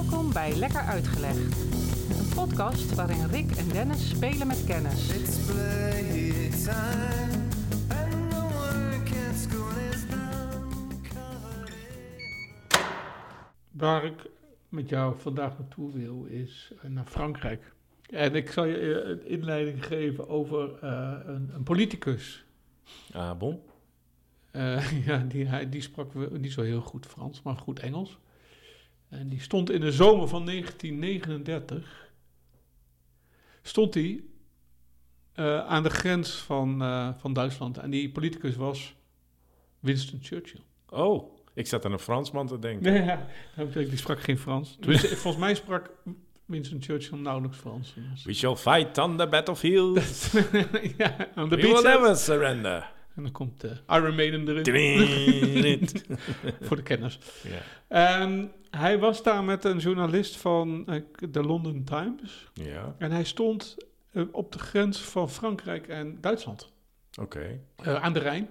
Welkom bij Lekker Uitgelegd. Een podcast waarin Rick en Dennis spelen met kennis. Waar ik met jou vandaag naartoe wil is eh, naar Frankrijk. En ik zal je eh, een inleiding geven over eh, een, een politicus. Ah, bon. Eh, ja, die, hij, die sprak we- niet zo heel goed Frans, maar goed Engels. En die stond in de zomer van 1939. Stond hij eh, aan de grens van, eh, van Duitsland. En die politicus was Winston Churchill. Oh, ik zat aan een Fransman te denken. Nee, ja, die sprak geen Frans. Dus, volgens mij sprak Winston Churchill nauwelijks Frans. We shall fight on the battlefield. ja, de We will never surrender. En dan komt de Iron Maiden erin. Voor de kenners. En hij was daar met een journalist van eh, de London Times. ja, En hij stond eh, op de grens van Frankrijk en Duitsland. oké. eh, aan de Rijn.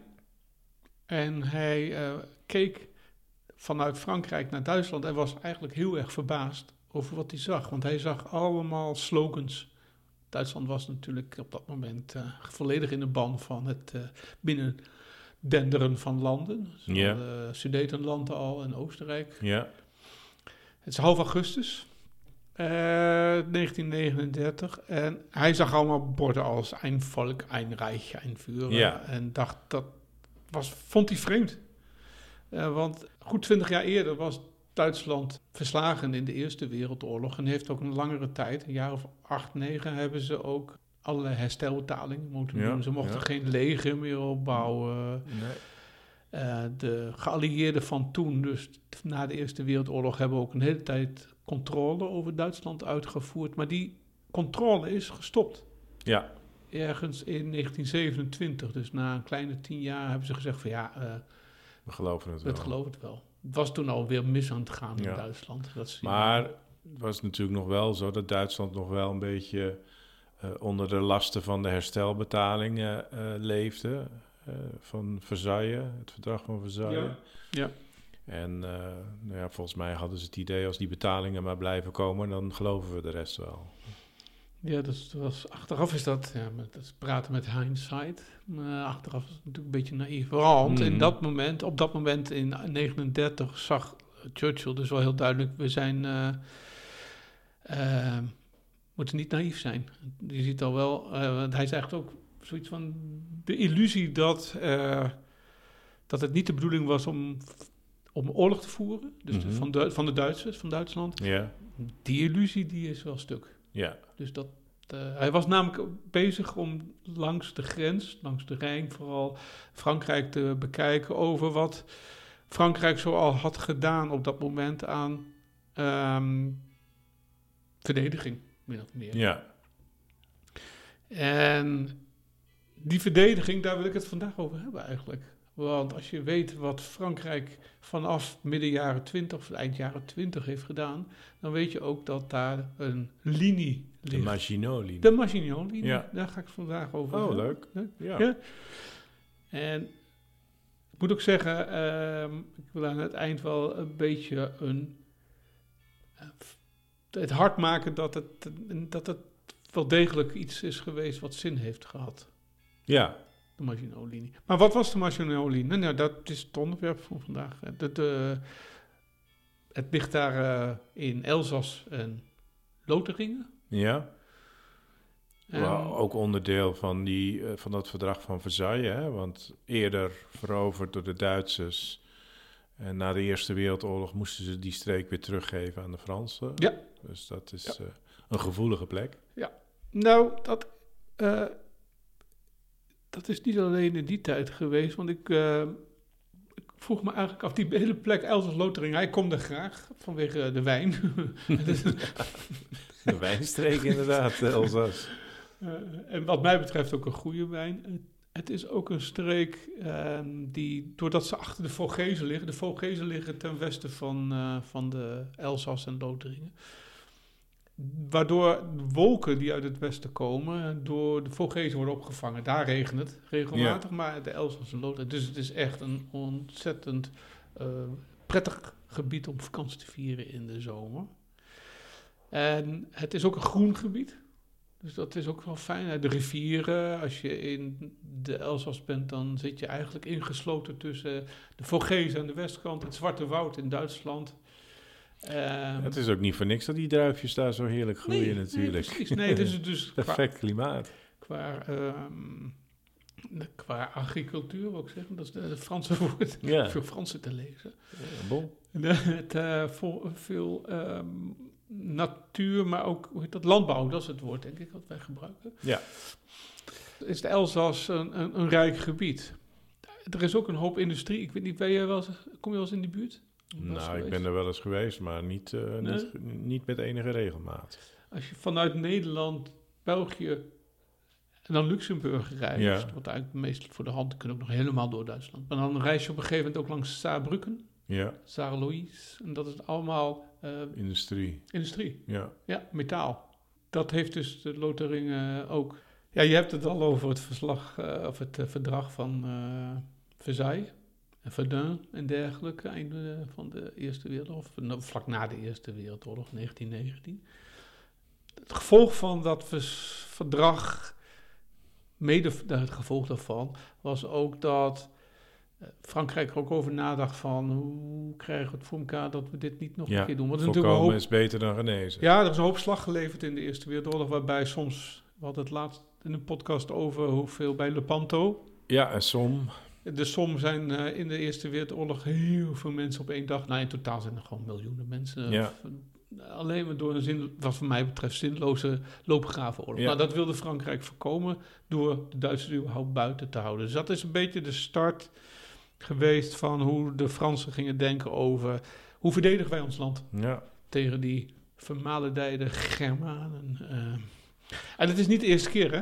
En hij keek vanuit Frankrijk naar Duitsland en was eigenlijk heel erg verbaasd over wat hij zag. Want hij zag allemaal slogans. Duitsland was natuurlijk op dat moment volledig in de ban van het eh binnendenderen van landen. Zo Ja. eh, Sudetenland al en Oostenrijk. Ja, Het is half augustus eh, 1939 en hij zag allemaal borden als een volk, een rijk, een vuur. Ja. En dacht dat was, vond hij vreemd. Eh, want goed twintig jaar eerder was Duitsland verslagen in de Eerste Wereldoorlog en heeft ook een langere tijd, een jaar of acht, negen, hebben ze ook allerlei herstelbetalingen moeten Ja, doen. Ze mochten ja. geen leger meer opbouwen. nee. Eh, de geallieerden van toen, dus na de Eerste Wereldoorlog, hebben ook een hele tijd controle over Duitsland uitgevoerd. Maar die controle is gestopt. Ja, Ergens in 1927, dus na een kleine tien jaar, hebben ze gezegd van ja, eh we geloven het wel. we geloven het wel. Het was toen alweer mis aan het gaan in Ja. Duitsland. Dat Maar het was natuurlijk nog wel zo dat Duitsland nog wel een beetje eh, onder de lasten van de herstelbetalingen leefde. Eh, van Versailles, het verdrag van Versailles. Ja. Ja. En eh, nou ja, volgens mij hadden ze het idee als die betalingen maar blijven komen, dan geloven we de rest wel. Ja, dus dat was, achteraf is dat, ja, met, dat is praten met hindsight. Maar achteraf is het natuurlijk een beetje naïef. Want in Mhm. dat moment, op dat moment in 39 zag Churchill dus wel heel duidelijk, we zijn, eh, moeten niet naïef zijn. Je ziet al wel, eh, want hij zegt ook zoiets van de illusie dat, eh, dat het niet de bedoeling was om, om oorlog te voeren. Dus de- Mhm. van, de, van de Duitsers, van Duitsland. Ja, Die illusie die is wel stuk. ja, Dus dat, eh, hij was namelijk bezig om langs de grens, langs de Rijn vooral, Frankrijk te bekijken over wat Frankrijk zo al had gedaan op dat moment aan ehm, verdediging, min of meer. ja. En die verdediging, daar wil ik het vandaag over hebben eigenlijk. Want als je weet wat Frankrijk vanaf midden jaren 20 of eind jaren 20 heeft gedaan, dan weet je ook dat daar een linie De ligt. Maginot-linie. De Matignon-linie, Ja. daar ga ik vandaag over Oh, hebben. leuk. Ja. Ja. Ja. En ik moet ook zeggen, ehm, ik wil aan het eind wel een beetje een, eh, het hard maken dat het, dat het wel degelijk iets is geweest wat zin heeft gehad. Ja. De Maginot-linie. Maar wat was de Maginot-linie? Nou, dat is het onderwerp van vandaag. Eh, De, de, het ligt daar eh, in Elzas en Lotharingen. Ja. Ook onderdeel van, die, eh, van dat verdrag van Versailles. Hè? Want eerder veroverd door de Duitsers. En na de Eerste Wereldoorlog moesten ze die streek weer teruggeven aan de Fransen. Ja. Dus dat is eh, een gevoelige plek. Nou, dat, eh, dat is niet alleen in die tijd geweest, want ik, eh, ik vroeg me eigenlijk af, die hele plek Elzas Lotharingen, hij komt er graag vanwege de wijn. De wijnstreek inderdaad, eh, Elzas. Eh, en wat mij betreft ook een goede wijn. Het, het is ook een streek ehm, die, doordat ze achter de Vogezen liggen, de Vogezen liggen ten westen van, van de Elzas en Lotharingen. Waardoor wolken die uit het westen komen, door de Vogezen worden opgevangen. Daar regent het regelmatig, maar de Elzas en Lotharingen. Dus het is echt een ontzettend eh, prettig gebied om vakantie te vieren in de zomer. En het is ook een groen gebied. Dus dat is ook wel fijn. De rivieren, als je in de Elzas bent, dan zit je eigenlijk ingesloten tussen de Vogezen aan de westkant, het Zwarte Woud in Duitsland. Ehm, Het is ook niet voor niks dat die druifjes daar zo heerlijk groeien nee, natuurlijk. Nee, precies. Nee, dus, dus qua, Perfect klimaat. qua, de- qua agricultuur, ik zeggen, dat is de Franse woord. Ja. Veel Fransen te lezen. Ja, bon. Eh, Het, eh, veel ehm, natuur, maar ook hoe heet dat, landbouw, dat is het woord denk ik wat wij gebruiken. Ja. Is de Elzas een, een, een rijk gebied? Er is ook een hoop industrie. Ik weet niet, ben wel eens, kom je wel eens in die buurt? Nou, ik ben er wel eens geweest, maar niet, eh, Nee? niet, niet met enige regelmaat. Als je vanuit Nederland, België en dan Luxemburg reist, Ja. wat eigenlijk meest voor de hand, kunnen ook nog helemaal door Duitsland. Maar dan reis je op een gegeven moment ook langs Saarbrücken, Ja, Saarlouis, en dat is allemaal eh, industrie. industrie. Ja, Ja, metaal. Dat heeft dus de Lotharing eh, ook. Ja, je hebt het al over het verslag eh, of het verdrag van Versailles Verdun en dergelijke, einde van de Eerste Wereldoorlog, nou, vlak na de Eerste Wereldoorlog, 1919. Het gevolg van dat verdrag, mede nou, het gevolg daarvan, was ook dat eh, Frankrijk er ook over nadacht van hoe krijgen we het voor elkaar dat we dit niet nog Ja, een keer doen. Want is natuurlijk hoop is beter dan genezen. ja, er is een hoop slag geleverd in de Eerste Wereldoorlog, waarbij soms, we hadden het laatst in een podcast over hoeveel bij Lepanto. Ja, en som. De som zijn eh, in de Eerste Wereldoorlog heel veel mensen op één dag. Nou, in totaal zijn er gewoon miljoenen mensen. Ja. Eh, alleen maar door een zin, wat voor mij betreft zinloze loopgravenoorlog. Ja. Nou, dat wilde Frankrijk voorkomen door de Duitsers überhaupt buiten te houden. Dus dat is een beetje de start geweest van hoe de Fransen gingen denken over hoe verdedigen wij ons land Ja, tegen die vermalendijde Germanen. eh. En het is niet de eerste keer, hè?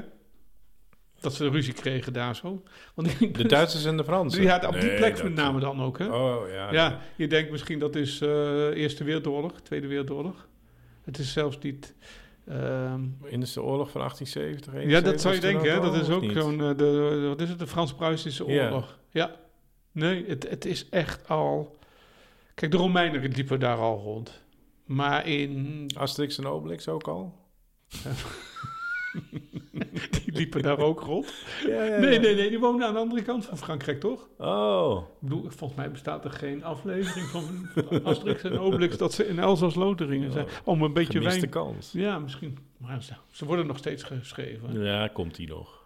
Dat ze ruzie kregen daar zo. Want de Duitsers en de Fransen. Ja, op die Nee, plek met name dan ook, hè? Oh, ja. ja, je denkt misschien dat is eh Eerste Wereldoorlog, Tweede Wereldoorlog. Het is zelfs niet... ehm, In de oorlog van 1870, ja, dat zou je denken, hè? Dat is ook zo'n... eh, de, wat is het? De Frans-Pruisische oorlog. Ja. Nee, het, het is echt al... Kijk, de Romeinen liepen daar al rond. Maar in Asterix en Obelix ook al? Die liepen daar ook rond. Ja, ja, Nee, nee, nee, die wonen aan de andere kant van Frankrijk, toch? Oh, Ik bedoel, volgens mij bestaat er geen aflevering van Asterix en Obelix dat ze in Elzas Loteringen zijn. Om een beetje wijn... kans. Ja, misschien. Maar ze, ze worden nog steeds geschreven. Ja, komt die nog.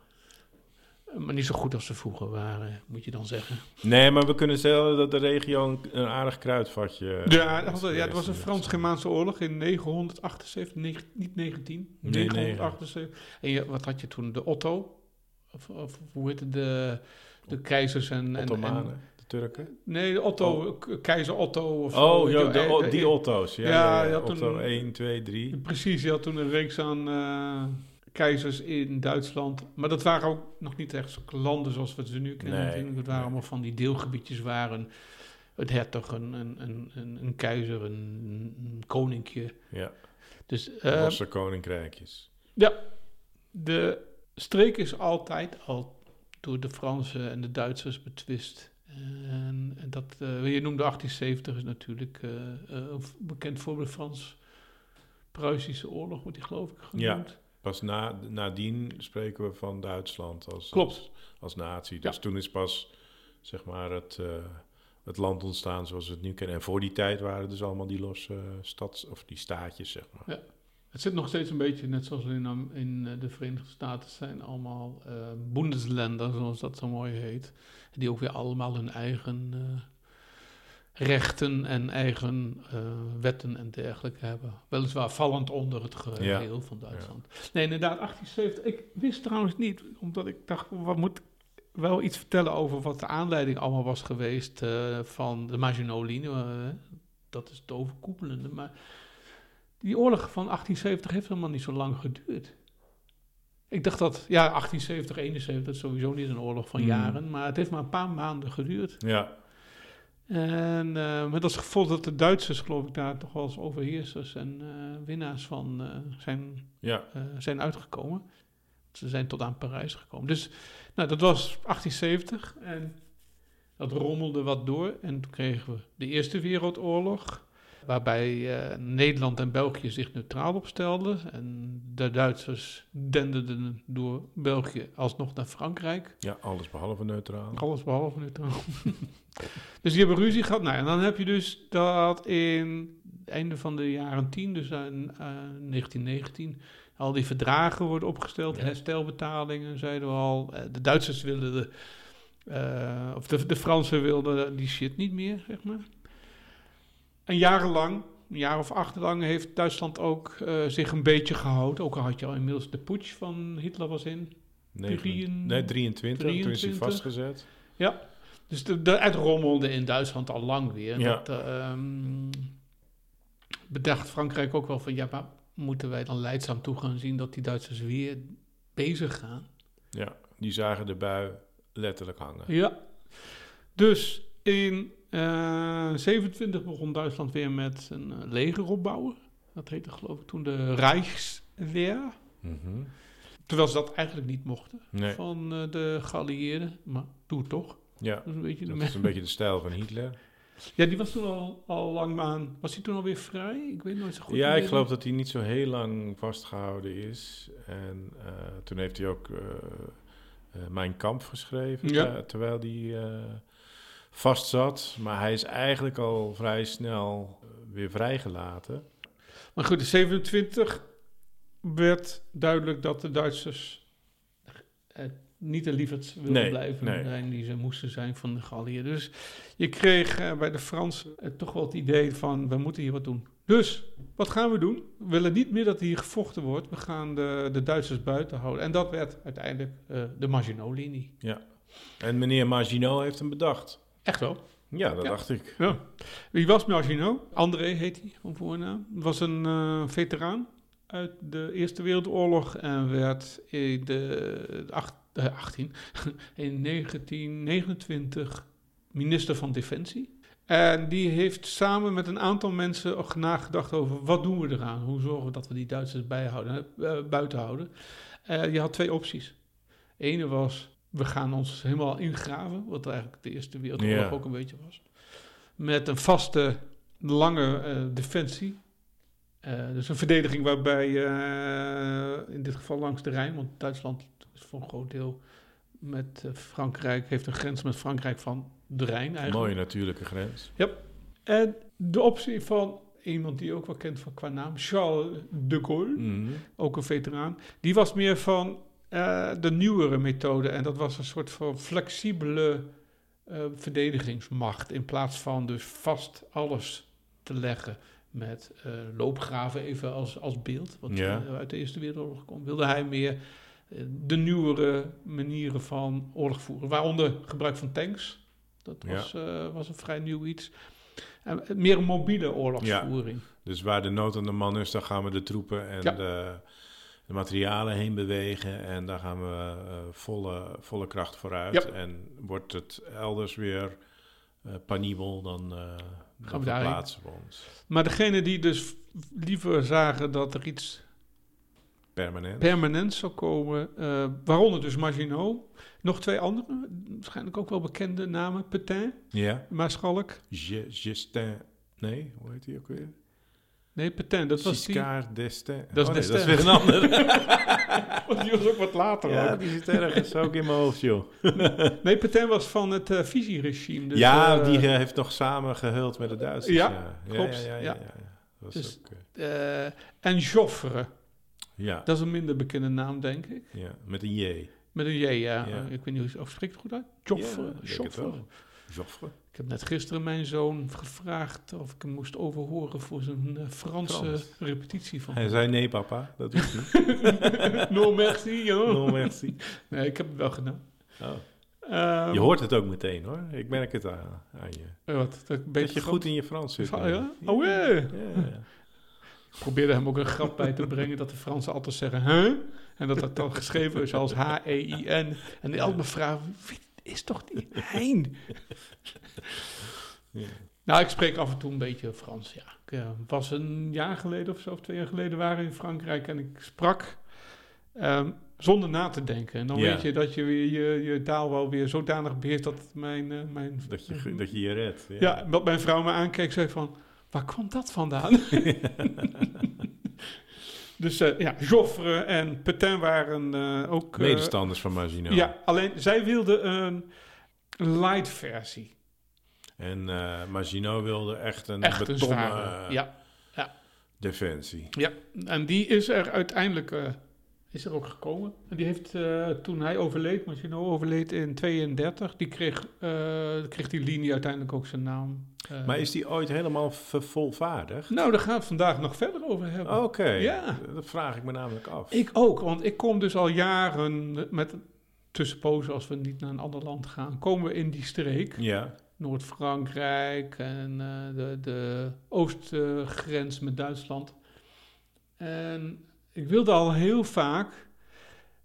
Maar niet zo goed als ze vroeger waren, moet je dan zeggen. Nee, maar we kunnen stellen dat de regio een, een aardig kruidvatje Ja, dat was, ja, het was een. Frans-Germaanse oorlog in 978, negen- niet 19, Nee, 978. En je, wat had je toen? De Otto? Of, of hoe heette de, de keizers en... en- en, Ottomanen, de Turken. Nee, de Otto, k- keizer Otto. Of Oh, weet ja, je de, wel, o- eh, die eh, Otto's. Ja, ja, ja, ja. Otto toen- 1, 2, 3. Precies, je had toen een reeks aan eh, keizers in Duitsland. Maar dat waren ook nog niet echt landen zoals we ze nu kennen. Nee, natuurlijk. Het waren allemaal van die deelgebiedjes waar een, een hertog, een, een, een, een, keizer, een, een koninkje. Ja, Dus eh, losse koninkrijkjes. ja, de streek is altijd al door de Fransen en de Duitsers betwist. En, en dat, eh, je noemde 1870 is natuurlijk een bekend voorbeeld Frans-Pruisische oorlog, wordt die geloof ik genoemd. Pas na, nadien spreken we van Duitsland als, Klopt. als, als natie. Dus Ja. toen is pas zeg maar, het, eh, het land ontstaan zoals we het nu kennen. En voor die tijd waren dus allemaal die losse stads- of die staatjes, zeg maar. Het zit nog steeds een beetje net zoals in, in eh, de Verenigde Staten zijn allemaal Bundesländer, zoals dat zo mooi heet. Die ook weer allemaal hun eigen rechten en eigen eh, wetten en dergelijke hebben. Weliswaar vallend onder het geheel van Duitsland. Nee, inderdaad, 1870. Ik wist trouwens niet, omdat ik dacht, wat moet ik wel iets vertellen over wat de aanleiding allemaal was geweest eh, van de Maginot-linie. eh, dat is het overkoepelende, maar die oorlog van 1870 heeft helemaal niet zo lang geduurd. Ik dacht dat, ja, 1870, 71, dat is sowieso niet een oorlog van Hmm. jaren, maar het heeft maar een paar maanden geduurd. Ja, En eh, met als gevolg dat de Duitsers, geloof ik, daar toch wel als overheersers en eh, winnaars van eh, zijn, ja, zijn uitgekomen. Ze zijn tot aan Parijs gekomen. Dus nou, dat was 1870 en dat rommelde wat door. En toen kregen we de Eerste Wereldoorlog. Waarbij eh, Nederland en België zich neutraal opstelden. En de Duitsers denderden door België alsnog naar Frankrijk. Ja, alles behalve neutraal. Alles behalve neutraal. dus die hebben ruzie gehad. Nou, en dan heb je dus dat in het einde van de jaren 10, dus in eh, 1919, al die verdragen worden opgesteld, Ja. herstelbetalingen, zeiden we al. Eh, de Duitsers wilden de, eh, of de, de Fransen wilden die shit niet meer, zeg maar. En jarenlang, een jaar of acht lang, heeft Duitsland ook eh, zich een beetje gehouden. Ook al had je al inmiddels de putsch van Hitler was in. Nee, 23, toen is hij 23. vastgezet. Ja, dus de, de, het rommelde in Duitsland al lang weer. Ja. Dat ehm, bedacht Frankrijk ook wel van, ja, maar moeten wij dan leidzaam toe gaan zien dat die Duitsers weer bezig gaan? Ja, die zagen de bui letterlijk hangen. Ja. Dus in eh 27 begon Duitsland weer met een eh, leger opbouwen. Dat heette geloof ik toen de Reichswehr. Mhm. Terwijl ze dat eigenlijk niet mochten Nee, van eh, de geallieerden. Maar doe het toch. ja, Dat is een beetje de dat is een beetje de stijl van Hitler. Ja, die was toen al, al lang aan. Was hij toen alweer vrij? Ik weet nooit zo goed. ja, ik geloof dat hij niet zo heel lang vastgehouden is. En toen heeft hij ook Mijn Kamp geschreven, Ja. terwijl hij vast zat. Maar hij is eigenlijk al vrij snel eh, weer vrijgelaten. Maar goed, in 27 werd duidelijk dat de Duitsers eh, niet de liefers wilden Nee, blijven nee. zijn die ze moesten zijn van de geallieerden. Dus je kreeg eh, bij de Fransen eh, toch wel het idee van, we moeten hier wat doen. Dus, wat gaan we doen? We willen niet meer dat hier gevochten wordt. We gaan de, de Duitsers buiten houden. En dat werd uiteindelijk de Maginot-linie. En meneer Maginot heeft hem bedacht. Echt wel. Ja, dat Ja. dacht ik. Ja. Wie was Maginot? André heet hij van voornaam. Was een eh, veteraan uit de Eerste Wereldoorlog en werd in de acht, eh, 18, in 1929 minister van Defensie. En die heeft samen met een aantal mensen nagedacht over wat doen we eraan? Hoe zorgen we dat we die Duitsers bijhouden, eh, buiten houden? Je had twee opties. Ene was, we gaan ons helemaal ingraven, wat eigenlijk de Eerste Wereldoorlog Ja. ook een beetje was. Met een vaste, lange eh, defensie. Eh, dus een verdediging waarbij eh, in dit geval langs de Rijn, want Duitsland is voor een groot deel met Frankrijk, heeft een grens met Frankrijk van de Rijn eigenlijk. Mooie natuurlijke grens. En de optie van iemand die je ook wel kent van qua naam, Charles de Gaulle, Mhm. ook een veteraan, die was meer van eh, de nieuwere methode. En dat was een soort van flexibele eh, verdedigingsmacht. In plaats van dus vast alles te leggen met eh, loopgraven even als, als beeld, wat Ja. uit de Eerste Wereldoorlog komt, wilde hij meer de nieuwere manieren van oorlog voeren. Waaronder gebruik van tanks. Dat was, was een vrij nieuw iets. En meer een mobiele oorlogsvoering. Dus waar de nood aan de man is, daar gaan we de troepen en de, de materialen heen bewegen. En daar gaan we eh, volle, volle kracht vooruit. En wordt het elders weer panibel, dan, eh dan we verplaatsen we ons. Maar degene die dus liever zagen dat er iets Permanent. permanents zou komen, eh, waaronder dus Maginot, nog twee andere, waarschijnlijk ook wel bekende namen, Petain, ja. Maarschalk. Justin. Nee, hoe heet die ook weer? Nee, Petain, dat was die. Giscard d'Estaing. Dat is Oh, nee, dat is weer een ander. Want die was ook wat later. ja, ook. die zit ergens ook in mijn hoofd, joh. Nee, Petain was van het eh Vichy-regime. Dus, ja, eh, die eh, heeft nog samen gehuld met de Duitsers. Ja, ja. klopt, Ja, ja, ja, ja. ja, ja. Dat Dus- is ook, en Joffre, ja, dat is een minder bekende naam, denk ik. ja, met een J. Met een J, ja. Ik weet niet hoe of spreekt het goed uit. Joffre. Het Joffre. Joffre. Ik heb net gisteren mijn zoon gevraagd of ik hem moest overhoren voor zijn eh, Franse Frans. repetitie van. Hij zei nee, papa. Dat hoeft niet. no merci, joh. non, merci. Nee, ik heb het wel gedaan. Oh. Ehm, Je hoort het ook meteen, hoor. Ik merk het aan, aan je. wat, dat, je goed in je Frans zit. Ja? Oh, ja. Ik probeerde hem ook een grap bij te brengen dat de Fransen altijd zeggen, huh? En dat dat dan geschreven is als H-E-I-N. En die altijd me vragen, wie is toch die Hein? Ja. Nou, ik spreek af en toe een beetje Frans, ja. Ik eh, was een jaar geleden of zo, of twee jaar geleden waren in Frankrijk en ik sprak ehm, zonder na te denken. En dan Ja. weet je dat je weer je, je taal wel weer zodanig beheerst dat mijn... eh, mijn Dat, je, dat je je redt. Ja. ja, wat mijn vrouw me aankeek, zei van... Waar kwam dat vandaan? dus eh, ja, Joffre en Petain waren eh, ook... eh, Medestanders van Maginot. ja, alleen zij wilden een light versie. En eh Maginot wilde echt een Echt een betonnen zware. eh, ja, defensie. ja, en die is er uiteindelijk eh, is er ook gekomen. En die heeft eh, toen hij overleed, Maginot overleed in 32, die kreeg, eh, kreeg die linie uiteindelijk ook zijn naam. eh. Maar is die ooit helemaal vervolvaardigd? Nou, daar gaan we het vandaag nog verder over hebben. Oké, Ja. dat vraag ik me namelijk af. Ik ook, want ik kom dus al jaren met tussenpozen als we niet naar een ander land gaan, komen we in die streek. Ja, Noord-Frankrijk en de, de oostgrens met Duitsland. En ik wilde al heel vaak.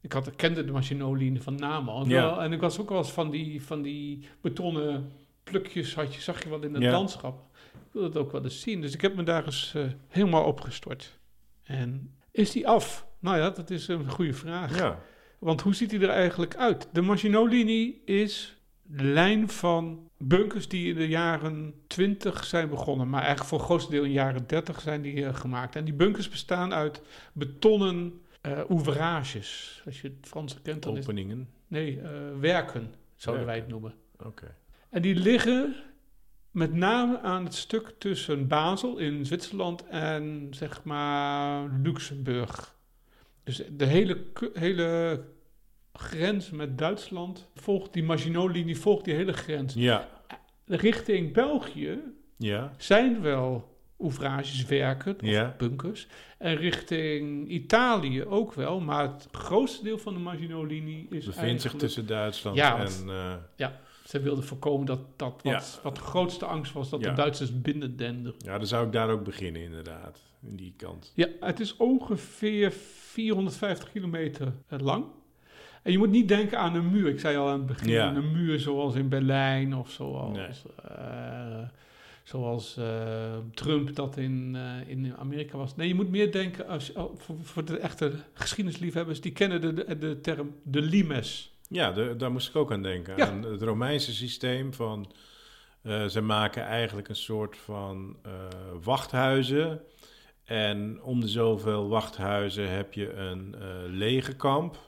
Ik had, ik kende de Maginot-linie van naam al. En, Ja. wel- en ik was ook wel eens van die, van die betonnen plukjes, had je, zag je wel in het Ja. landschap. Ik wilde het ook wel eens zien. Dus ik heb me daar eens eh, helemaal opgestort. En is die af? Nou ja, dat is een goede vraag. ja. Want hoe ziet hij er eigenlijk uit? De Maginot-linie is lijn van bunkers die in de jaren 20 zijn begonnen. Maar eigenlijk voor het grootste deel in de jaren 30 zijn die eh, gemaakt. En die bunkers bestaan uit betonnen eh ouvrages. Als je het Frans kent, dan is. Openingen. Nee, eh, werken zouden wij het noemen. Oké. En die liggen met name aan het stuk tussen Basel in Zwitserland en zeg maar Luxemburg. Dus de hele, hele grens met Duitsland volgt die Maginot-linie, volgt die hele grens. Ja, Richting België ja, zijn wel ouvrages, werken of Ja. bunkers. En richting Italië ook wel, maar het grootste deel van de Maginot-linie is bevindt zich tussen Duitsland Ja, en... eh, Ze wilden voorkomen dat, dat wat, Ja. wat de grootste angst was, dat Ja. de Duitsers binnendenden. ja, dan zou ik daar ook beginnen inderdaad, in die kant. Ja, het is ongeveer 450 kilometer eh, lang. En je moet niet denken aan een muur. Ik zei al aan het begin, Ja. een muur zoals in Berlijn of zoals, Nee. eh, zoals eh, Trump dat in, eh, in Amerika was. Nee, je moet meer denken, als, oh, voor, voor de echte geschiedenisliefhebbers, die kennen de, de, de term de limes. Ja, de- daar moest ik ook aan denken. Ja. Aan het Romeinse systeem van... ze maken eigenlijk een soort van wachthuizen. En om de zoveel wachthuizen heb je een legerkamp.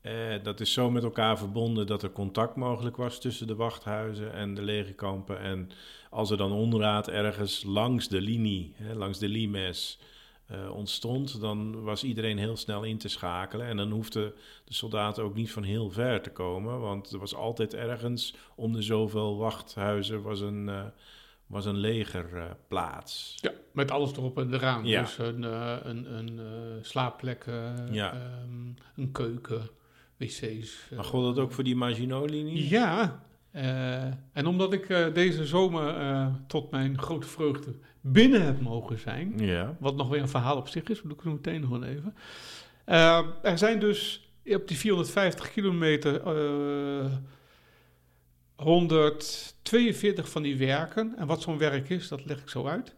Eh, dat is zo met elkaar verbonden dat er contact mogelijk was tussen de wachthuizen en de legerkampen. En als er dan onraad ergens langs de linie, hè, langs de limes, eh, ontstond, dan was iedereen heel snel in te schakelen. En dan hoefde de soldaten ook niet van heel ver te komen, want er was altijd ergens om de zoveel wachthuizen was een, eh, was een legerplaats. Ja, met alles erop en eraan. Ja. Dus een, een, een slaapplek, eh, Ja. ehm, een keuken, wc's. eh. maar gold dat ook voor die Maginot-linie? Ja, eh, en omdat ik eh, deze zomer tot mijn grote vreugde binnen heb mogen zijn, Ja. wat nog weer een verhaal op zich is, dat doe ik meteen nog wel even. Er zijn dus op die 450 kilometer eh 142 van die werken. En wat zo'n werk is, dat leg ik zo uit.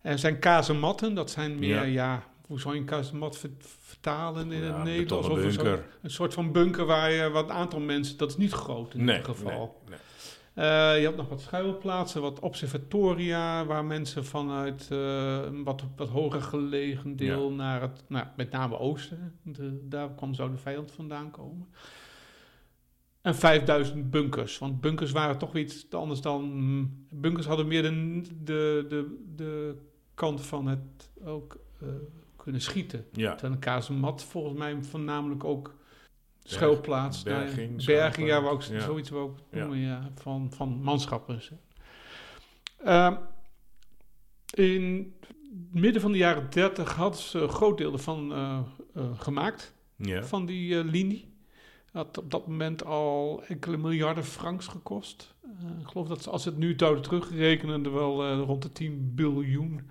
Er zijn kazematten, dat zijn meer, Ja. ja, hoe zou je een kazemat ver- vertalen in Ja, het een Nederlands? Of zo- bunker. Een soort van bunker waar je wat aantal mensen, dat is niet groot in Nee, ieder geval. nee, nee. Eh, je had nog wat schuilplaatsen, wat observatoria, waar mensen vanuit eh, een wat, wat hoger gelegen deel naar het, nou, met name oosten, de, daar kwam zou de vijand vandaan komen. En 5000 bunkers, want bunkers waren toch weer iets anders dan. bunkers hadden meer de, de, de, de kant van het ook eh, kunnen schieten. Ja, Terwijl een kazemat volgens mij voornamelijk ook schuilplaats. ja, berging, berging, ja, wou ook, ja. zoiets ik Ja. noemen, ja, van, van manschappen. Ehm, in het midden van de jaren 30 hadden ze een groot deel ervan eh, eh, gemaakt, ja. van die eh, linie. Had op dat moment al enkele miljarden francs gekost. Ik geloof dat ze, als ze het nu zouden terugrekenen, er wel rond de 10 biljoen.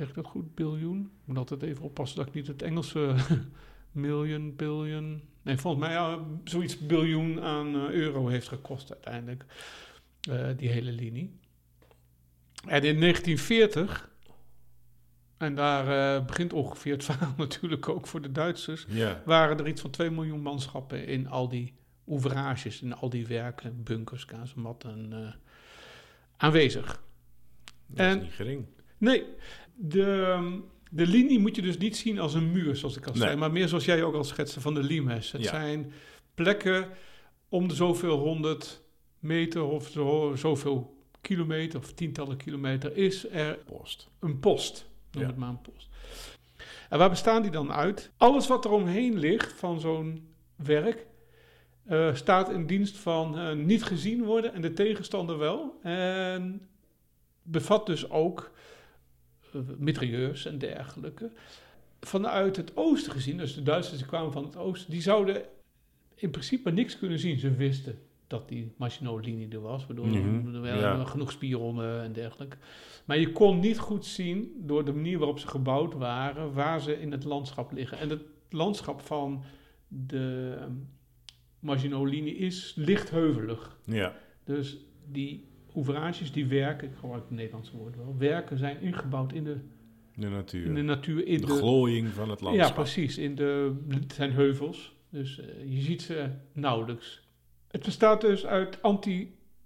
Zeg ik dat goed? Biljoen? Ik moet altijd even oppassen dat ik niet het Engelse miljoen, biljoen. Nee, volgens mij ja, zoiets biljoen aan eh, euro heeft gekost uiteindelijk. eh, die hele linie. En in 1940, en daar eh, begint ongeveer het verhaal natuurlijk ook voor de Duitsers, ja. waren er iets van 2 miljoen manschappen in al die ouvrages, in al die werken, bunkers, kazematten eh, aanwezig. Dat En- is niet gering. Nee, de, de linie moet je dus niet zien als een muur, zoals ik al Nee. zei, maar meer zoals jij ook al schetste van de limes. Het Ja. zijn plekken om de zoveel honderd meter of zo, zoveel kilometer of tientallen kilometer is er Post. een post. Noem Ja. het maar een post. En waar bestaan die dan uit? Alles wat er omheen ligt van zo'n werk eh, staat in dienst van eh, niet gezien worden en de tegenstander wel. En bevat dus ook mitrailleurs en dergelijke. Vanuit het oosten gezien, dus de Duitsers die kwamen van het oosten, die zouden in principe niks kunnen zien. Ze wisten dat die Maginot-linie er was, waardoor Mhm, er waren ja. genoeg spionnen en dergelijke. Maar je kon niet goed zien, door de manier waarop ze gebouwd waren, waar ze in het landschap liggen. En het landschap van de Maginot-linie is licht heuvelig. Ja. Dus die oevrages, die werken, ik gebruik het Nederlandse woord wel, werken zijn ingebouwd in de, De natuur. in de natuur. In de, de, glooiing van het landschap. ja, precies. In de, het zijn heuvels, dus eh, je ziet ze nauwelijks. Het bestaat dus uit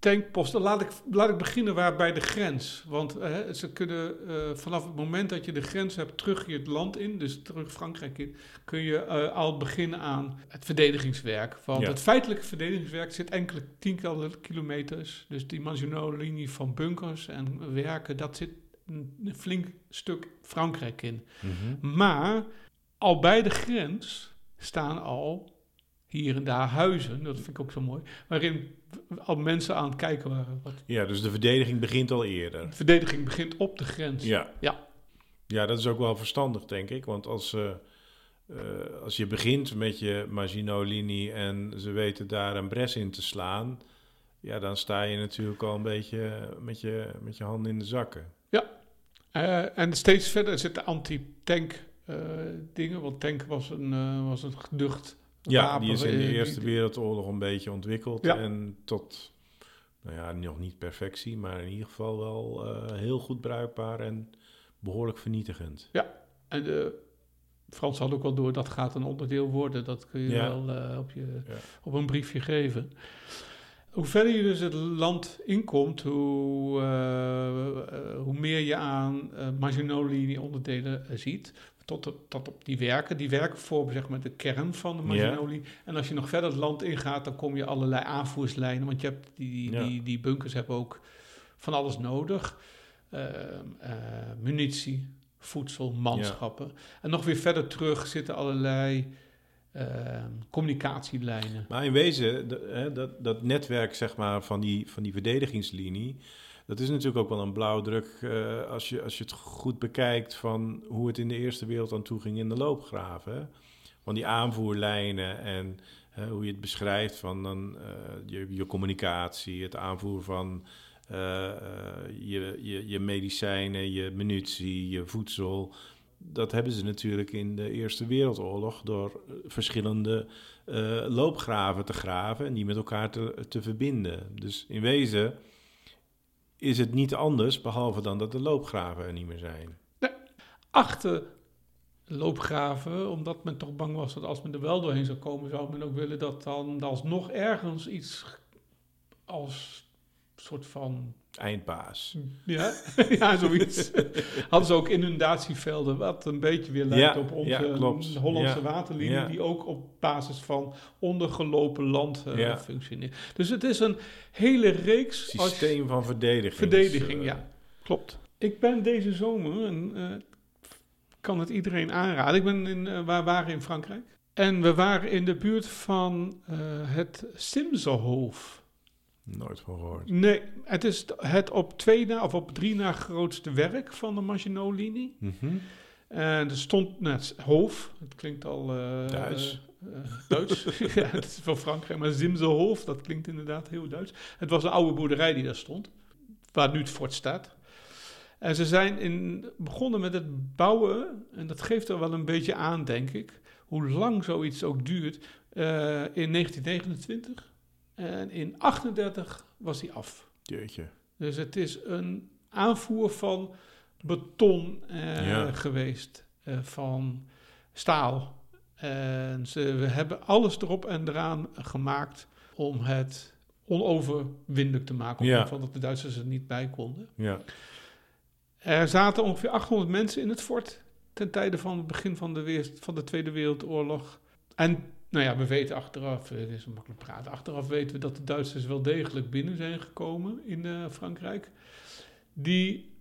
anti-tankposten. Laat ik, laat ik beginnen waar bij de grens. Want eh, ze kunnen eh, vanaf het moment dat je de grens hebt terug je het land in, dus terug Frankrijk in, kun je eh, al beginnen aan het verdedigingswerk. Want Ja. het feitelijke verdedigingswerk zit enkele tientallen kilometers. Dus die Maginot-linie van bunkers en werken, dat zit een, een flink stuk Frankrijk in. Mhm. Maar al bij de grens staan al hier en daar huizen, dat vind ik ook zo mooi, waarin al mensen aan het kijken waren. Wat Ja, dus de verdediging begint al eerder. de verdediging begint op de grens. Ja. Ja. Ja, dat is ook wel verstandig, denk ik. Want als, eh, eh, als je begint met je Maginot-linie en ze weten daar een bres in te slaan... Ja, dan sta je natuurlijk al een beetje met je, met je handen in de zakken. Eh, en steeds verder zitten anti-tank dingen, want tank was een, was een geducht Ja, die is in de eh, Eerste Wereldoorlog een beetje ontwikkeld. Ja. En tot, nou ja, nog niet perfectie, maar in ieder geval wel eh, heel goed bruikbaar en behoorlijk vernietigend. En de Frans had ook wel door, dat gaat een onderdeel worden. Dat kun je Ja. wel eh, op, je, Ja. op een briefje geven. Hoe verder je dus het land inkomt, hoe, eh, eh, hoe meer je aan eh Maginot-linie onderdelen eh, ziet. Tot, op- tot op die werken. Die werken voor zeg maar, de kern van de Ja. Maginot-linie. En als je nog verder het land ingaat, dan kom je allerlei aanvoerslijnen. Want je hebt die, die, die, die bunkers hebben ook van alles nodig. Ehm, eh, munitie, voedsel, manschappen. En nog weer verder terug zitten allerlei ehm, communicatielijnen. Maar in wezen, de- hè, dat, dat netwerk zeg maar, van, die, van die verdedigingslinie, dat is natuurlijk ook wel een blauwdruk eh, als, je, als je het goed bekijkt van hoe het in de Eerste Wereld aan toe ging in de loopgraven. Want die aanvoerlijnen en hoe je het beschrijft van dan, eh, je, je communicatie, het aanvoer van eh, je, je, je medicijnen, je munitie, je voedsel. Dat hebben ze natuurlijk in de Eerste Wereldoorlog door verschillende loopgraven te graven en die met elkaar te, te verbinden. Dus in wezen is het niet anders, behalve dan dat de loopgraven er niet meer zijn. Achter loopgraven, omdat men toch bang was dat als men er wel doorheen zou komen, zou men ook willen dat dan alsnog ergens iets als soort van Eindbaas. Ja, ja zoiets. Hadden ze ook inundatievelden, wat een beetje weer lijkt Ja, op onze ja. Hollandse waterlinie, die ook op basis van ondergelopen land eh, functioneert. Dus het is een hele reeks als- Systeem van verdediging. verdediging, Eh, ja. Klopt. Ik ben deze zomer, en eh, kan het iedereen aanraden, ik ben in, eh, waar waren in Frankrijk. En we waren in de buurt van eh, het Simserhof. Nooit van gehoord. Nee, het is het op twee na of op drie na grootste werk van de Maginot-linie. Mhm. En er stond, is Hof, het klinkt al... eh, Duits. eh, eh, Duits, ja, het is van Frankrijk, maar Zimselhof, dat klinkt inderdaad heel Duits. Het was een oude boerderij die daar stond, waar nu het fort staat. En ze zijn in, begonnen met het bouwen, en dat geeft er wel een beetje aan, denk ik, hoe lang zoiets ook duurt, eh, in 1929. En in 38 was hij af. Jeetje. Dus het is een aanvoer van beton eh, Ja. geweest, eh, van staal. En ze we hebben alles erop en eraan gemaakt om het onoverwinnelijk te maken. Op Ja. dat de Duitsers er niet bij konden. Ja. Er zaten ongeveer 800 mensen in het fort ten tijde van het begin van de, van de Tweede Wereldoorlog. En nou ja, we weten achteraf, eh, het is makkelijk praten, achteraf weten we dat de Duitsers wel degelijk binnen zijn gekomen in eh, Frankrijk. Die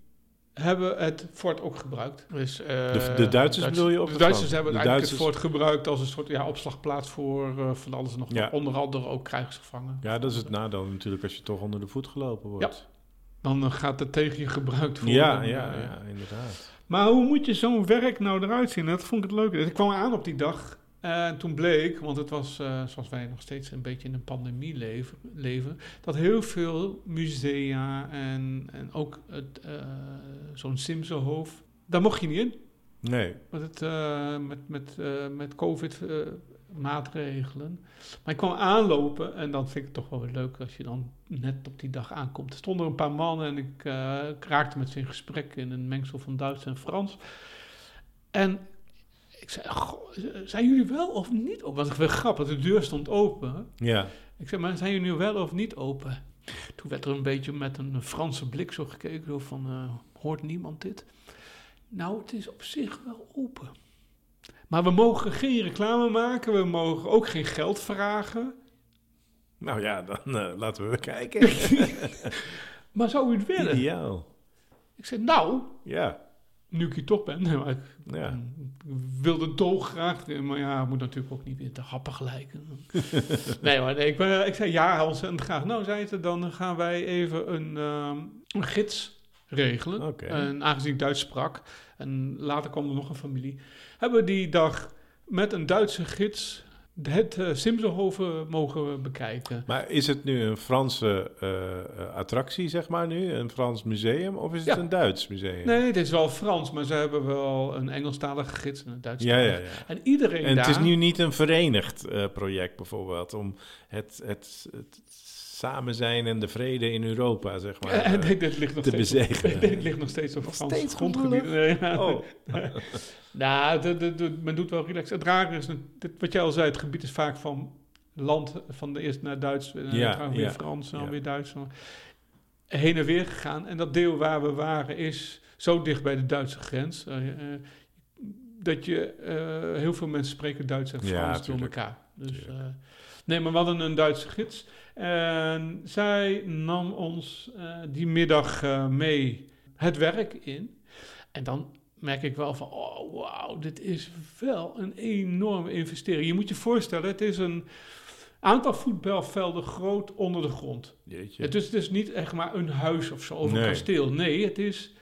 hebben het fort ook gebruikt. Dus, eh, De- de Duitsers bedoel je of De de Duitsers hebben De eigenlijk Duitsers- het fort gebruikt als een soort ja, opslagplaats voor eh, van alles en nog Ja. wat. Onder andere ook krijgsgevangen. Ja, dat is het nadeel natuurlijk als je toch onder de voet gelopen wordt. Dan eh, gaat het tegen je gebruikt worden. Ja, ja, ja, inderdaad. Maar hoe moet je zo'n werk nou eruit zien? Dat vond ik het leuk. Ik kwam aan op die dag. En toen bleek, want het was eh, zoals wij nog steeds een beetje in een pandemie leven, leven dat heel veel musea en, en ook het, eh, zo'n Simsenhof, daar mocht je niet in. Nee, Met, het, eh, met, met, eh, met COVID-maatregelen. maar ik kwam aanlopen en dan vind ik het toch wel weer leuk als je dan net op die dag aankomt. Er stonden een paar mannen en ik, eh, ik raakte met ze in gesprek in een mengsel van Duits en Frans. En ik zei, "Goh, zijn jullie wel of niet open? Want ik weer grappig, de deur stond open. ja. Ik zei, maar zijn jullie nu wel of niet open? Toen werd er een beetje met een Franse blik zo gekeken, zo van, eh, hoort niemand dit? Nou, het is op zich wel open. Maar we mogen geen reclame maken, we mogen ook geen geld vragen. Nou ja, dan eh, laten we kijken. Maar zou u het willen? Ideaal. Ik zei, nou, Ja, nu ik hier toch ben. Maar ik, ja. wilde dolgraag, maar ja, het moet natuurlijk ook niet weer te happig lijken. nee, maar nee, ik, ben, ik zei ja, ontzettend graag. Nou, zei ze, dan gaan wij even een, ehm, een gids regelen. En aangezien ik Duits sprak, en later kwam er nog een familie, hebben we die dag met een Duitse gids het uh, Simsenhoven mogen bekijken. Maar is het nu een Franse eh, eh, attractie, zeg maar nu? Een Frans museum? Of is het Ja. een Duits museum? Nee, het is wel Frans, maar ze hebben wel een Engelstalige gids en een Ja, Duitsstalige. ja, ja. En iedereen En daar... het is nu niet een verenigd eh, project bijvoorbeeld, om het, het, het samen zijn en de vrede in Europa, zeg maar. Eh, eh, nee, dit ligt nog te steeds op, bezegelen. dit ligt nog steeds op Nog Frans steeds grondgebied. Nee, ja. Oh, Nou, de, de, de- men doet wel relaxed. Het rare is, dit, wat jij al zei, het gebied is vaak van land, van de eerst naar Duits, en Ja, dan weer ja, Frans, en dan ja. weer Duits. Heen en weer gegaan. En dat deel waar we waren is zo dicht bij de Duitse grens. eh, eh, dat je, eh, heel veel mensen spreken Duits en Ja, Frans door elkaar. Dus, eh, nee, maar we hadden een Duitse gids. En zij nam ons eh, die middag eh, mee het werk in. En dan merk ik wel van, oh wauw, dit is wel een enorme investering. Je moet je voorstellen, het is een aantal voetbalvelden groot onder de grond. jeetje. Het is dus niet echt maar een huis of zo, of een kasteel. Nee, het is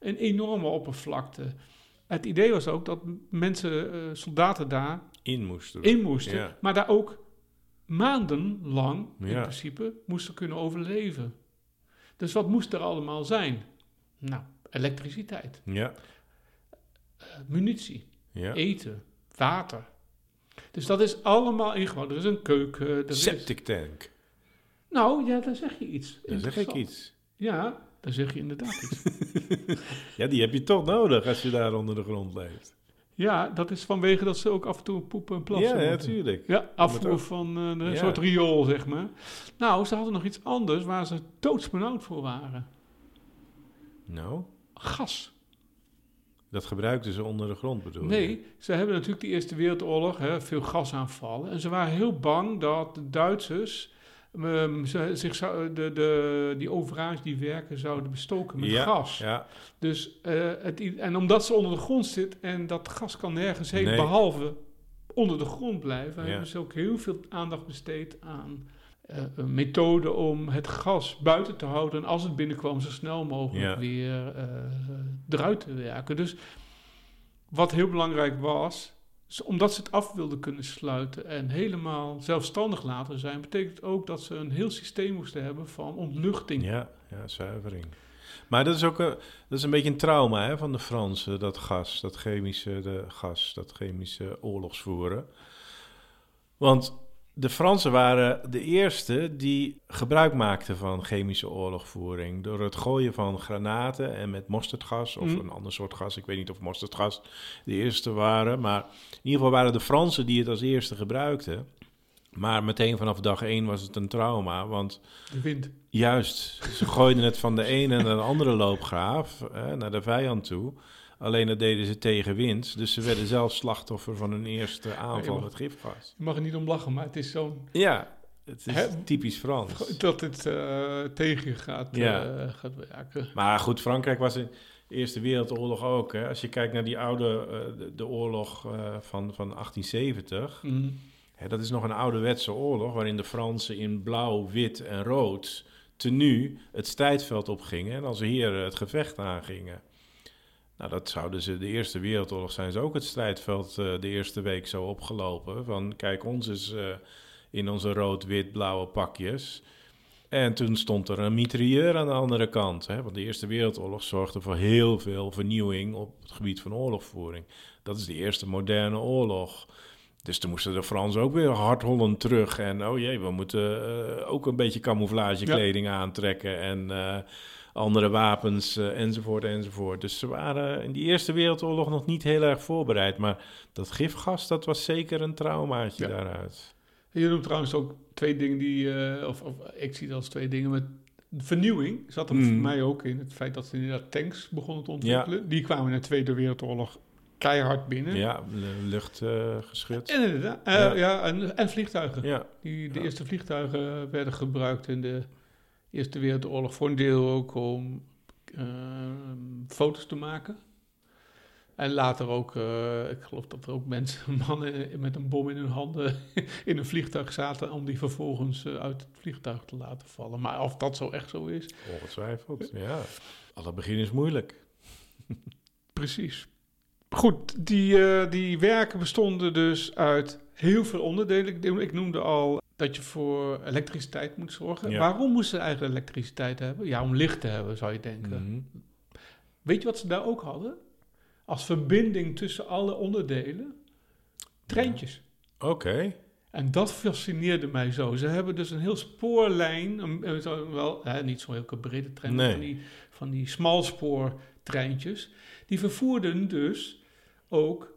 een enorme oppervlakte. Het idee was ook dat mensen, eh, soldaten daar in moesten. in moesten, Ja. maar daar ook maandenlang in Ja. principe moesten kunnen overleven. Dus wat moest er allemaal zijn? Nou, elektriciteit, Ja, eh, munitie, ja. eten, water. Dus dat is allemaal ingebouwd. Er is een keuken. Er is... Septic tank. Nou, ja, daar zeg je iets. Dan zeg ik iets. Ja, daar zeg je inderdaad iets. Ja, die heb je toch nodig als je daar onder de grond leeft. Ja, dat is vanwege dat ze ook af en toe poepen en plassen ja, natuurlijk. Ja, afvoer ook- van eh, een Ja. soort riool, zeg maar. Nou, ze hadden nog iets anders waar ze doodsbenauwd voor waren. Nou, Gas. dat gebruikten ze onder de grond bedoel je? Nee, ze hebben natuurlijk de Eerste Wereldoorlog, hè, veel gasaanvallen. En ze waren heel bang dat de Duitsers ehm, ze- zich zou, de, de, die overage die werken zouden bestoken met ja, gas. Ja, Dus, eh, het, en omdat ze onder de grond zit en dat gas kan nergens heen, Nee. behalve onder de grond blijven, Ja. hebben ze ook heel veel aandacht besteed aan eh, een methode om het gas buiten te houden en als het binnenkwam zo snel mogelijk weer eh, eruit te werken. Dus wat heel belangrijk was, omdat ze het af wilden kunnen sluiten en helemaal zelfstandig laten zijn, betekent ook dat ze een heel systeem moesten hebben van ontluchting. ja, ja, zuivering. Maar dat is ook een, dat is een beetje een trauma hè, van de Fransen, dat gas, dat chemische de gas, dat chemische oorlogsvoeren. Want de Fransen waren de eerste die gebruik maakten van chemische oorlogvoering. Door het gooien van granaten en met mosterdgas of Mm. een ander soort gas. Ik weet niet of mosterdgas de eerste waren. Maar in ieder geval waren de Fransen die het als eerste gebruikten. Maar meteen vanaf dag één was het een trauma, want De wind. juist, ze gooiden het van de ene naar de andere loopgraaf, naar de vijand toe. Alleen dat deden ze tegen wind, dus ze werden zelf slachtoffer van hun eerste aanval maar- met gifgas. Je mag er niet om lachen, maar het is zo'n... Ja, het is typisch Frans. Dat het eh, tegen gaat, Ja. eh, gaat werken. Maar goed, Frankrijk was in de Eerste Wereldoorlog ook. Hè. Als je kijkt naar die oude, eh, de, de oorlog van, van 1870... Mm. Hè, dat is nog een ouderwetse oorlog waarin de Fransen in blauw, wit en rood tenue het strijdveld opgingen en als heren het gevecht aangingen. Nou, dat zouden ze de Eerste Wereldoorlog zijn ze ook het strijdveld eh, de eerste week zo opgelopen. Van kijk, ons is eh, in onze rood-wit-blauwe pakjes. En toen stond er een mitrailleur aan de andere kant. Hè? Want de Eerste Wereldoorlog zorgde voor heel veel vernieuwing op het gebied van oorlogvoering. Dat is de eerste moderne oorlog. Dus toen moesten de Fransen ook weer hardhollend terug. En oh jee, we moeten eh, ook een beetje camouflagekleding aantrekken. En andere wapens eh, enzovoort enzovoort. Dus ze waren in die Eerste Wereldoorlog nog niet heel erg voorbereid. Maar dat gifgas, dat was zeker een traumaatje Ja. daaruit. Je noemt trouwens ook twee dingen die... eh, of, of ik zie dat als twee dingen met... Vernieuwing zat er Mm. voor mij ook in. Het feit dat ze inderdaad tanks begonnen te ontwikkelen. Die kwamen in de Tweede Wereldoorlog keihard binnen. Ja, lu- luchtgeschut. En inderdaad. eh, Ja. ja. en, en vliegtuigen. ja, Die, de eerste vliegtuigen werden gebruikt in de Eerste Wereldoorlog voor een deel ook om ehm, foto's te maken. En later ook, eh, ik geloof dat er ook mensen, mannen met een bom in hun handen in een vliegtuig zaten om die vervolgens eh, uit het vliegtuig te laten vallen. Maar of dat zo echt zo is, ongetwijfeld. Ja. Alle begin is moeilijk. Precies. Goed, die, eh, die werken bestonden dus uit heel veel onderdelen. Ik, ik noemde al dat je voor elektriciteit moet zorgen. Ja. Waarom moesten ze eigenlijk elektriciteit hebben? Ja, om licht te hebben, zou je denken. Mhm. Weet je wat ze daar ook hadden? Als verbinding tussen alle onderdelen? Treintjes. Oké. En dat fascineerde mij zo. Ze hebben dus een heel spoorlijn, een, zo- wel, hè, niet zo'n heel brede trein, Nee. van die, van die smalspoortreintjes. Die vervoerden dus ook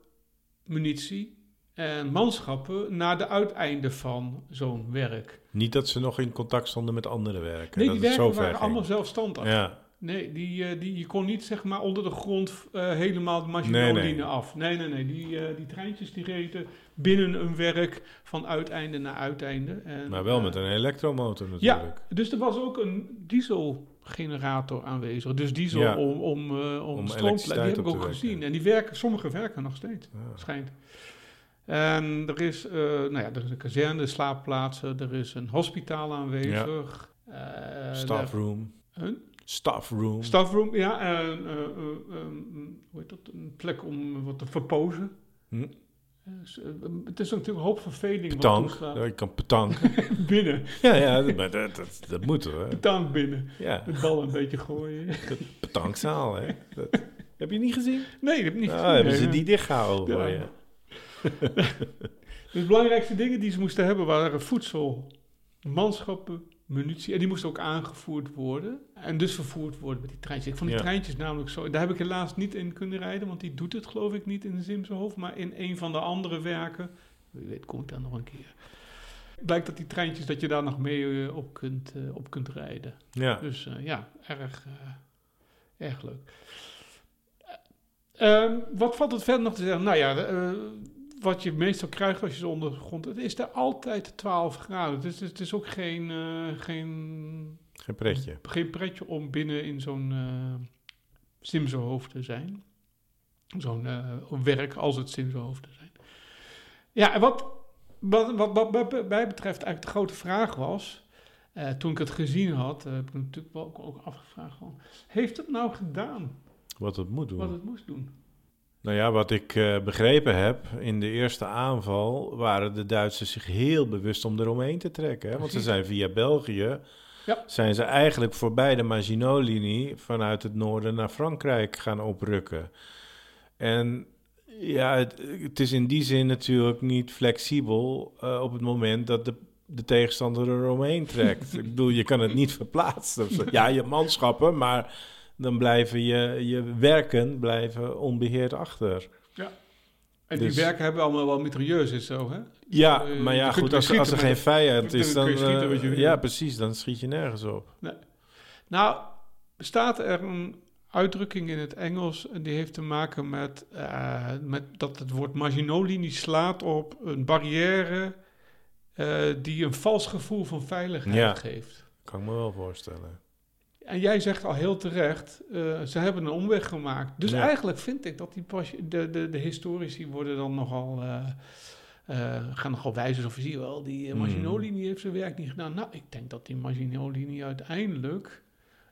munitie en manschappen naar de uiteinden van zo'n werk. Niet dat ze nog in contact stonden met andere werken. Nee, die werken waren ging. allemaal zelfstandig. Ja, Nee, die, eh, die, je kon niet zeg maar onder de grond eh, helemaal de Nee, nee. af. Nee, nee, nee. Die, eh, die treintjes die reden binnen een werk van uiteinde naar uiteinde. En, maar wel met een elektromotor Ja, natuurlijk. dus er was ook een dieselgenerator aanwezig. Dus diesel Ja. om, om, om, Om stroom Die heb ik ook gezien. En die werken, sommige werken nog steeds, Ja. schijnt. En er is, eh, nou ja, er is een kazerne, slaapplaatsen, er is een hospitaal aanwezig. Eh, Staffroom. daar- Huh? Staffroom. Staffroom, ja. En, eh, ehm, hoe heet dat? Een plek om wat te verpozen. Hm. Eh, s- eh, het is natuurlijk een hoop verveling. Petank. Ja, je kan petank. Binnen, ja, ja dat, dat, dat, dat moet hoor. petank binnen. Ja, De bal een beetje gooien. petankzaal hè. Dat, heb je niet gezien? Nee, dat heb ik niet Ah, gezien. hebben Nee, ze die dichtgehouden voor Ja. je. De belangrijkste dingen die ze moesten hebben waren voedsel, manschappen, munitie. En die moesten ook aangevoerd worden. En dus vervoerd worden met die treintjes. Ik vond die Ja. treintjes namelijk zo... Daar heb ik helaas niet in kunnen rijden, want die doet het geloof ik niet in de Zimsenhof. Maar in een van de andere werken, wie weet kom ik daar nog een keer. Blijkt dat die treintjes, dat je daar nog mee eh, op, kunt, eh, op kunt rijden. Ja. Dus eh, ja, erg, erg leuk. Eh, ehm, wat valt het verder nog te zeggen? Nou ja, wat je meestal krijgt als je zo onder de grond... Het is er altijd 12 graden. Dus het is ook geen, eh, geen, Geen pretje. geen pretje om binnen in zo'n eh Simsenhoofd te zijn. Zo'n eh, werk als het Simsenhoofd te zijn. Ja, en wat, wat, wat, wat, mij betreft eigenlijk de grote vraag was... toen ik het gezien had, heb ik me natuurlijk ook, ook afgevraagd... Van, heeft het nou gedaan Wat het moet doen. wat het moest doen? Nou ja, wat ik eh, begrepen heb, in de eerste aanval waren de Duitsers zich heel bewust om eromheen te trekken. Hè? Want ze zijn via België, Ja. zijn ze eigenlijk voorbij de Maginot-linie vanuit het noorden naar Frankrijk gaan oprukken. En ja, het, het is in die zin natuurlijk niet flexibel eh, op het moment dat de, de tegenstander er omheen trekt. ik bedoel, je kan het niet verplaatsen. Ja, je manschappen, maar dan blijven je, je werken blijven onbeheerd achter. En Dus- die werken hebben allemaal wel mitrailleurs en zo, hè? Ja, Eh, maar ja, goed, als, als er geen vijand is, dan... eh, je ja, precies, dan schiet je nergens op. Nou, bestaat er een uitdrukking in het Engels en die heeft te maken met, eh, met dat het woord Maginot-linie slaat op een barrière die een vals gevoel van veiligheid Ja. geeft. Kan ik me wel voorstellen. En jij zegt al heel terecht, eh, ze hebben een omweg gemaakt. Dus Ja. eigenlijk vind ik dat die de, de, de historici worden dan nogal, eh, eh, gaan nogal wijzen of zie je wel, die eh, Mm. Maginot-linie heeft zijn werk niet gedaan. Nou, ik denk dat die Maginot-linie uiteindelijk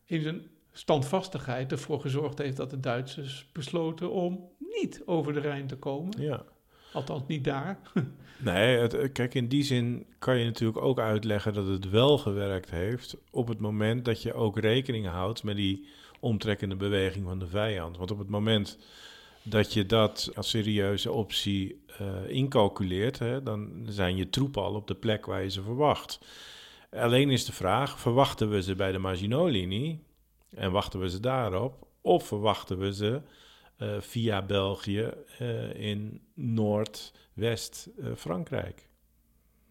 in zijn standvastigheid ervoor gezorgd heeft dat de Duitsers besloten om niet over de Rijn te komen. Ja. Althans niet daar. Nee, eh, kijk, in die zin kan je natuurlijk ook uitleggen dat het wel gewerkt heeft op het moment dat je ook rekening houdt met die omtrekkende beweging van de vijand. Want op het moment dat je dat als serieuze optie eh, incalculeert, hè, dan zijn je troepen al op de plek waar je ze verwacht. Alleen is de vraag, verwachten we ze bij de Maginot-linie en wachten we ze daarop, of verwachten we ze via België eh, in Noordwest-Frankrijk?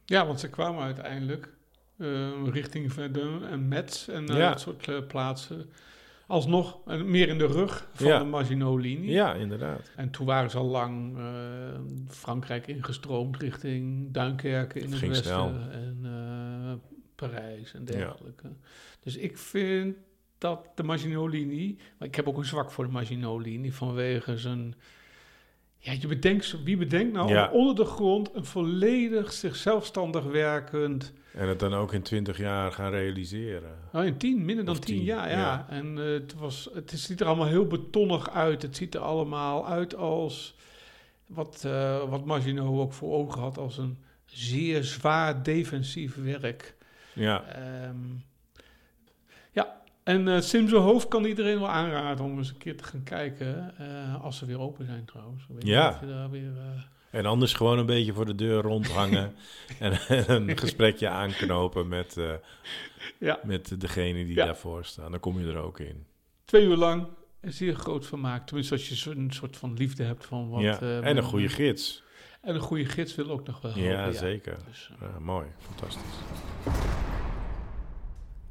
Ja, want ze kwamen uiteindelijk eh, richting Verdun en Metz en eh, Ja. dat soort eh, plaatsen. Alsnog eh, meer in de rug van Ja. de Maginot-linie. Ja, inderdaad. En toen waren ze al lang eh, Frankrijk ingestroomd richting Duinkerken in Het westen snel. en eh, Parijs en Ja. dergelijke. Dus ik vind dat de Maginot-linie, maar ik heb ook een zwak voor de Maginot-linie vanwege zijn. Ja, je bedenkt, wie bedenkt nou Ja. onder de grond een volledig zichzelfstandig werkend. En het dan ook in twintig jaar gaan realiseren. Nou, in tien, minder dan tien, tien, jaar, ja. ja. En eh, het, was, het ziet er allemaal heel betonnig uit. Het ziet er allemaal uit als wat, eh wat Maginot ook voor ogen had als een zeer zwaar defensief werk. Ja, Ehm, ja, en Simson Hoofd kan iedereen wel aanraden om eens een keer te gaan kijken. eh, als ze weer open zijn trouwens. Weet Ja. je daar weer, eh, en anders gewoon een beetje voor de deur rondhangen en, een gesprekje aanknopen met, ja, met degene die Ja. daarvoor staan. Dan kom je er ook in. twee uur lang een zeer groot vermaak. Tenminste, als je zo'n soort van liefde hebt van wat... ja. en een goede gids. En een goede gids wil ook nog wel Ja, zeker. Dus, Ja, mooi, fantastisch.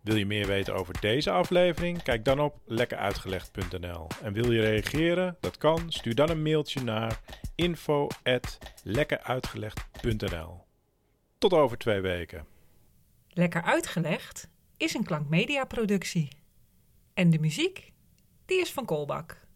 Wil je meer weten over deze aflevering? Kijk dan op lekkeruitgelegd.nl. En wil je reageren? Dat kan. Stuur dan een mailtje naar info@lekkeruitgelegd.nl. Tot over twee weken. Lekker uitgelegd is een klankmedia productie. En de muziek, die is van Kolbak.